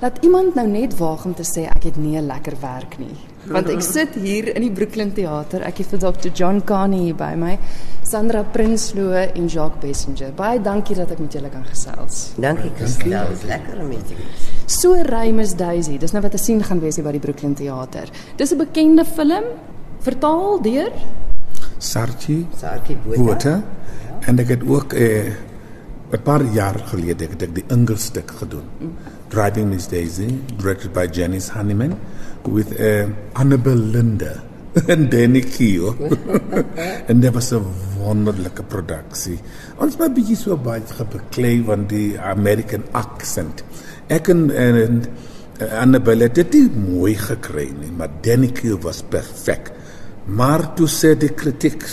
Laat iemand nou net waag om te sê ek het nie 'n lekker werk nie. Want ek sit hier in die Brooklyn Theater. Ek het vir Dr. John Carney hier by my, Sandra Prinsloo en Jacques Bessenger. Baie dankie dat ek met julle kan gesels. Dankie Christel, is lekker om met jou. So ry Miss Daisy. Dis nou wat te sien gaan wees hier by die Brooklyn Theater. Dis 'n bekende film, vertaal deur Sarchi Sarkie Botha. Botha en ek het ook eh 'n paar jaar gelede het ek die Engels stuk gedoen. Driving Miss Daisy, directed by Janice Honeyman with uh, Annabel Linde en Danny Keo. en dit was 'n wonderlike produksie. Ons was bietjie so baie gebeklei van die American accent. Ek en, en uh, Annabel het dit nie mooi gekry nie, maar Danny Keo was perfek. Maar toe sê die kritiek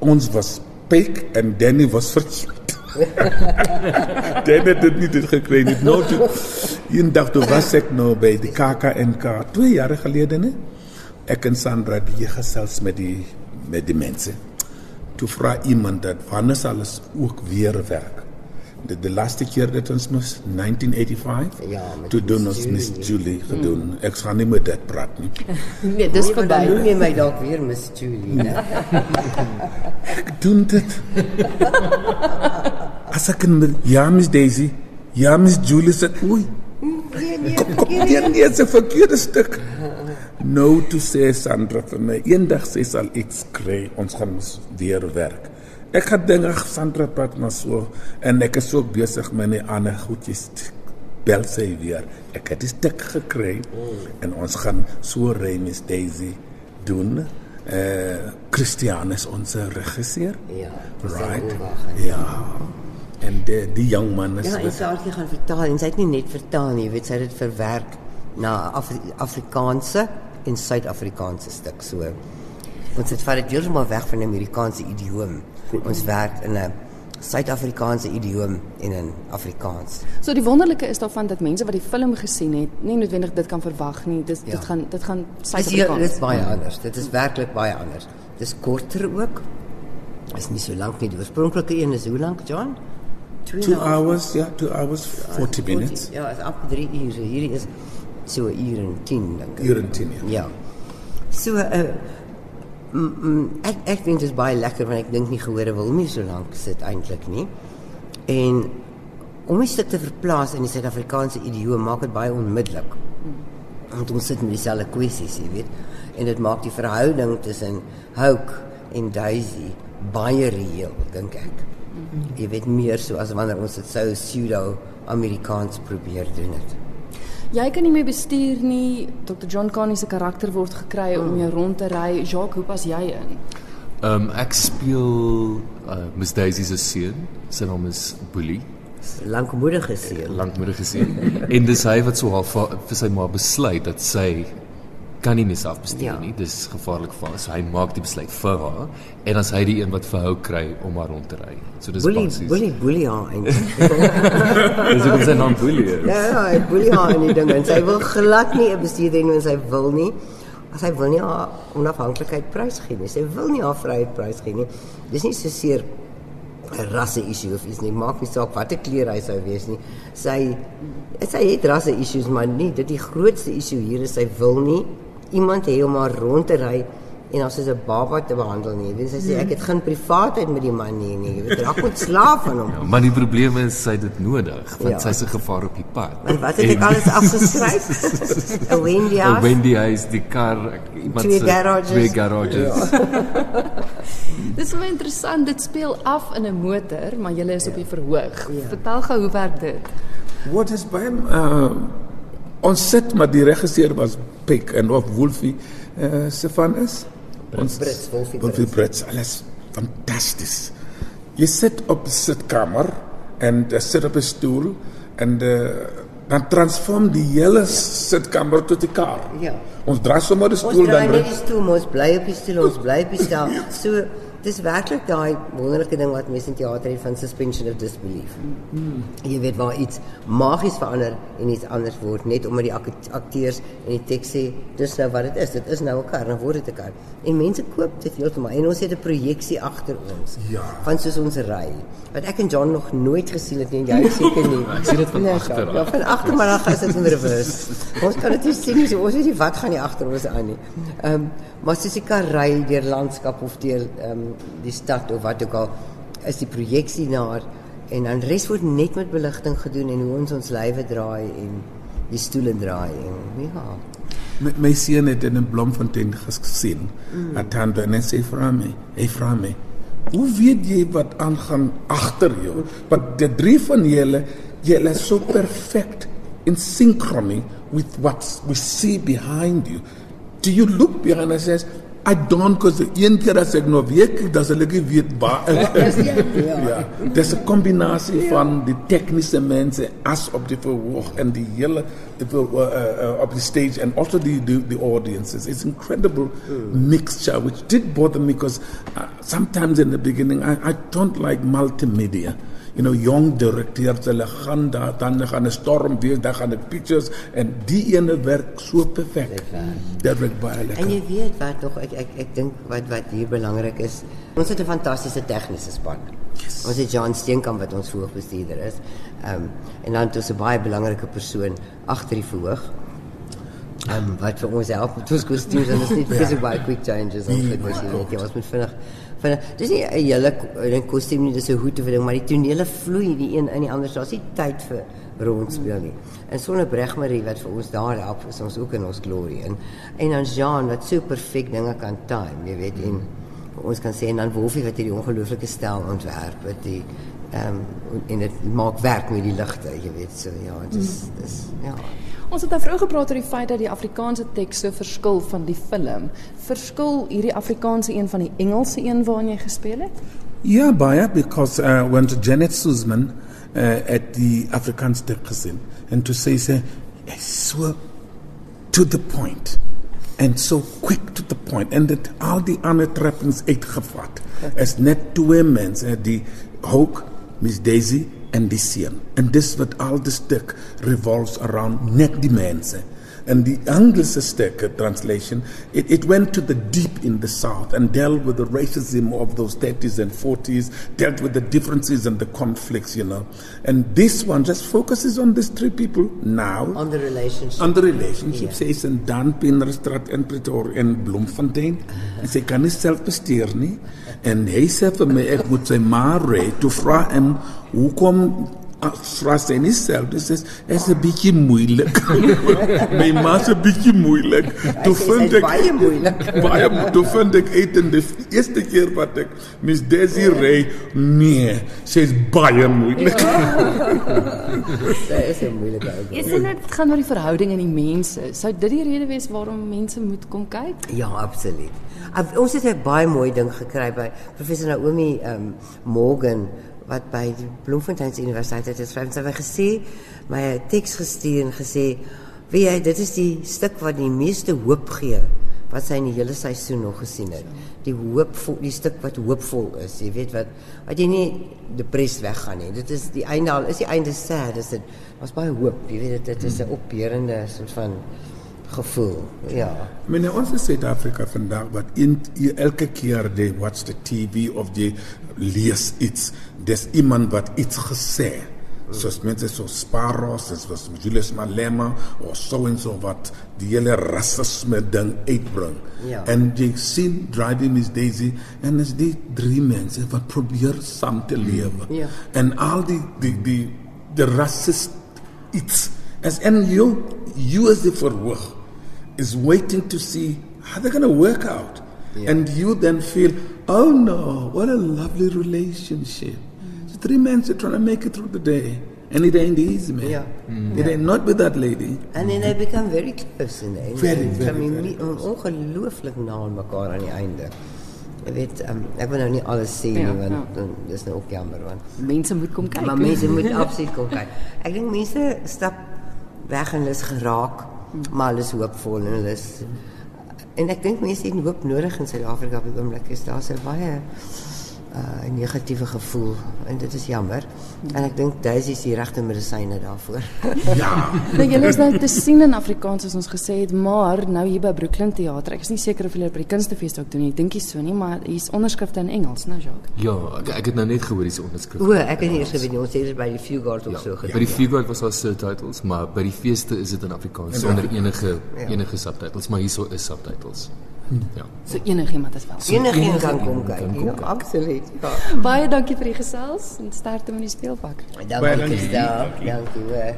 ons was peek en Danny was verkeerd. Danny het dit nie dit gekry nie. Nou toe een dag toe was ek nou by die KAKNK 2 jaar gelede ne. Ek en Sandra het hier gesels met die met die mense. Toe vra iemand dat wanneer sal ons ook weer werk. De, de laaste keer dat ons moes 1985 Ja, met toe doen ons Miss Julie. Julie gedoen. Ek gaan nie met dit praat nie. Nee, dis Nee, maar verby. dan noem jy my dalk weer Miss Julie, né? Ek doen dit. As ek in ja Miss Daisy, ja Miss Julie sê oei. Kom kom nee nee dis 'n verkeerde stuk. Nou toe sê Sandra vir my, eendag sê sal iets kry, ons gaan weer werk. Ek het dinge Sandra praat maar so en ek is ook besig met die ander goedjies. Bel sy weer. Ek het die stuk gekry en ons gaan so ry Miss Daisy doen. Eh Christian is ons regisseur. Ja. Right. Ja. En die, die jong man is Ja, en wat- Sarkie gaan vertaal en sy het nie net vertaal nie, jy weet sy het dit verwerk na Afri Afrikaanse en Suid-Afrikaanse stuk so. Ons het vat dit heeltemal weg van die Amerikaanse idioom. Ons werk in 'n Suid-Afrikaanse idioom en in Afrikaans. So die wonderlike is daarvan dat mense wat die film gesien het, nie noodwendig dit kan verwag nie. Dis Ja. dit gaan dit gaan heel- dit is Suid-Afrikaans. baie anders. Dit is werklik baie anders. Dis korter ook. Is nie so lank nie. Die oorspronklike een is hoe lank, John? Two Two hours, yeah, two hours, 40 minutes. Ja, is amper 3 ure. Hierdie is so 'n uur en 10 dink ek. Uur en 10, ja. Ja. So uh mm, mm, ek ek dink dit is baie lekker want ek dink nie gehore wil nie so lank sit eintlik nie. En om die stuk te verplaas in die Suid-Afrikaanse idioom maak dit baie onmiddellik. Want ons sit met dieselfde kwessies, jy weet. En dit maak die verhouding tussen Houk en Daisy baie reëel, dink ek. Jy weet meer so as wanneer ons dit sou pseudo Amerikaans probeer doen het. Jy kan nie meer bestuur nie. Dr. John Carney se karakter word gekry om jou rond te ry. Jacques, hoe pas jy in? Ehm um, ek speel uh, Miss Daisy se seun. Sy naam is Boelie, Lankmoedige seun. lankmoedige seun. en dis hy wat so half vir vir sy ma besluit dat sy kan nie meer self bestuur Ja. nie. Dis gevaarlik vir haar. So hy maak die besluit vir haar en as hy die een wat vir hou kry om haar rond te ry. So dis Boelie, basies. boelie, boelie haar eintlik. Dis ook sy naam Boelie. is. Ja, ja, hy boelie haar in die ding en sy wil glad nie 'n bestuurder nie en sy wil nie. Sy wil nie haar onafhanklikheid prysgee nie. Sy wil nie haar vryheid prysgee nie. Dis nie so seer 'n rasse issue of iets nie. Maak nie saak watter kleur hy sou wees nie. Sy sy het rasse issues, maar nie dit die grootste issue hier is sy wil nie iemand hê om haar rond te ry en as 'n baba te behandel nie. Jy weet sy sê ek het geen privaatheid met die man nie nie. Jy weet raak moet slaaf van hom. Ja, maar die probleem is sy het dit nodig want Ja. sy's 'n gevaar op die pad. En wat het ek En- alles afgeskryf? 'n Wendy house. Wendy huis, die kar, ek- iemand Twee se garages. twee garages. Dis baie interessant. Dit speel af in 'n motor, maar jy is op die verhoog. Vertel gou hoe werk dit? Wat is by? Uh, ons sit maar die regisseur was Pick en of Wolfie uh, se van is. Ons Brits, Wolfie Wolfie Brits. Alles fantasties. Jy sit op die sitkamer en jy sit op 'n stoel en uh, dan transform die hele sitkamer tot 'n kar. Ja. Ons draai sommer die Ons stoel draai dan net die stoel, maar ons bly op die stoel, ons bly op die stel. Dis werklik daai wonderlike ding wat mense in teater het van suspension of disbelief. Mm. Jy weet waar iets magies verander en iets anders word net omdat die ak- akteurs en die teks sê dis nou wat dit is. Dit is nou 'n kar, dan word dit 'n kar. En mense koop dit heeltemal en ons het 'n projeksie agter ons. Ja. Van soos ons ry. Wat ek en John nog nooit gesien het nie, en jy seker nie. Ek sien dit van Nee, agter Ja, van agter maar dan is dit in reverse. ons kan dit nie sien nie. So, ons weet nie wat gaan nie agter ons aan nie. Ehm um, maar soos die kar ry deur landskap of deur ehm um, die stad of wat ook al is die projeksie daar en dan res word net met beligting gedoen en hoe ons ons lywe draai en die stoele draai en ja. My, my seun het in 'n Bloemfontein gesien. Mm. Atando en hy sê vir my, "Hey vra my, hoe weet jy wat aangaan agter jou? Want die drie van julle, julle is so perfect in synchrony with what we see behind you. Do you look behind and says I don't because een keer as ek nou weer kyk, dan sal ek nie weet waar ek is. nie. ja, dis 'n kombinasie van die tegniese mense as op die verhoog en die hele die ver- uh, uh, op the stage and also the the, the audiences. It's incredible mixture which did bother me because uh, sometimes in the beginning I, I don't like multimedia. You know, young directeurs, hulle gaan daar dan gaan 'n storm wees, dan gaan 'n pictures en die ene werk so perfek. Dit werk baie lekker. En jy weet wat tog ek ek ek dink wat wat hier belangrik is. Ons het 'n fantastiese tegniese span. Yes. Ons het John Steenkamp wat ons voorbestuurder is. Ehm um, en dan het ons 'n baie belangrike persoon agter die verhoog. Ehm um, wat vir ons help met ons kostuums en dit is nie presies baie quick changes en wat jy weet jy ons moet vinnig vinnig dis nie 'n hele 'n kostuum nie dis 'n of 'n ding maar die tonele vloei die een in die ander daar's nie tyd vir rondspeel nie. En sonder Bregmarie wat vir ons daar help is ons ook in ons glory en en dan Jean wat so perfek dinge kan time, jy weet en vir ons kan sê en dan Wolfie wat hierdie ongelooflike stel ontwerp die ehm um, en dit maak werk met die ligte, jy weet so ja, dis dis ja. Ons het nou vroeër gepraat oor die feit dat die Afrikaanse teks so verskil van die film. Verskil hierdie Afrikaanse een van die Engelse een waarin jy gespeel het? Yeah, Baya, because uh, when Janet Suzman uh, at the Afrikaans Tekkesin, and to say, say, so to the point, and so quick to the point, and that all the other trappings uitgevat, is net twee mense, die Hoek, Miss Daisy, and die seun. And this what all the stuk revolves around net die mense. And the uh, translation, it, it went to the deep in the South and dealt with the racism of those 30s and 40s, dealt with the differences and the conflicts, you know. And this one just focuses on these three people now. on the relationship. On the relationship, sy is in Dan Pinnerstraat in Pretoria in Bloemfontein. En sy kan nie self bestuur nie. En hy sê vir my ek moet sy ma ry toe vra hom hoekom ah, vra sy nie self dis is is 'n bietjie moeilik. my ma is 'n bietjie moeilik. Toe sê vind sy's ek baie moeilik. baie mo- toe vind ek uit in die eerste keer wat ek Miss Daisy ry nee, sy's baie moeilik. Dit is 'n moeilike ou. Jy sê net dit gaan oor die verhouding in die mense. Sou dit die rede wees waarom mense moet kom kyk? Ja, absoluut. Ab- Ons het 'n baie mooi ding gekry by professor Naomi um, Morgan wat by die Bloemfontein Universiteit het geskryf. Sy het gesê, my 'n teks gestuur en gesê, "Weet jy, dit is die stuk wat die meeste hoop gee wat sy in die hele seisoen nog gesien het. Die hoop die stuk wat hoopvol is, jy weet wat wat jy nie depressed weggaan nie. Dit is die einde al is die einde sad, is dit was baie hoop, jy weet dit, dit is 'n opbeurende soort van gevoel. Ja. Meneer, ons in Suid-Afrika vandag wat in elke keer jy watch the TV of jy lees iets, dis iemand wat iets gesê. Soos mense so Sparrows, soos Julius Malema of so en so wat die hele rasisme ding uitbring. Ja. En jy sien Driving Miss Daisy en is die drie mense wat probeer saam te lewe. Ja. En al die die die die racist iets as en you you as the verhoog is waiting to see how they're going to work out. Yeah. And you then feel, oh no, what a lovely relationship. So three men are trying to make it through the day. And it ain't easy, man. Yeah. It ain't not with that lady. And then they become very close in the end. Very, They very, become very imme- ongelooflik na aan mekaar aan die einde. Jy weet, um, ek wil nou nie alles sê Ja, nie want ja. dan dis nou ook jammer want Mense moet kom kyk. maar mense moet absoluut kom kyk. Ek dink mense stap weg en hulle is geraak, maar hulle is hoopvol en hulle is en ek dink mense het hoop nodig in Suid-Afrika op die oomblik. Is daar 'n baie uh negatiewe gevoel en dit is jammer. En ek dink Daisy is die regte medisyne daarvoor. Ja. Nou julle is nou te sien in Afrikaans soos ons gesê het, maar nou hier by Brooklyn Theater. Ek is nie seker of julle by die kunstefees ook doen nie. Ek dink nie so nie, maar hier's onderskrifte in Engels, nou Jacques. Ja, ek, ek het nou net gehoor dis onderskrif. o, ek het nie eers geweet nie. ons het dit by die Fugard of so Ja, gedoen. by die Figure was daar subtitles, maar by die feeste is dit in Afrikaans sonder enige Ja. enige subtitles, maar hierso is subtitles. Ja. So enigiemand is wel. Enigeen kan kom kyk. Ja, absoluut. Ja. Baie dankie vir die gesels en sterkte met die speelpak. Dankie, Christa. Dankie hoor.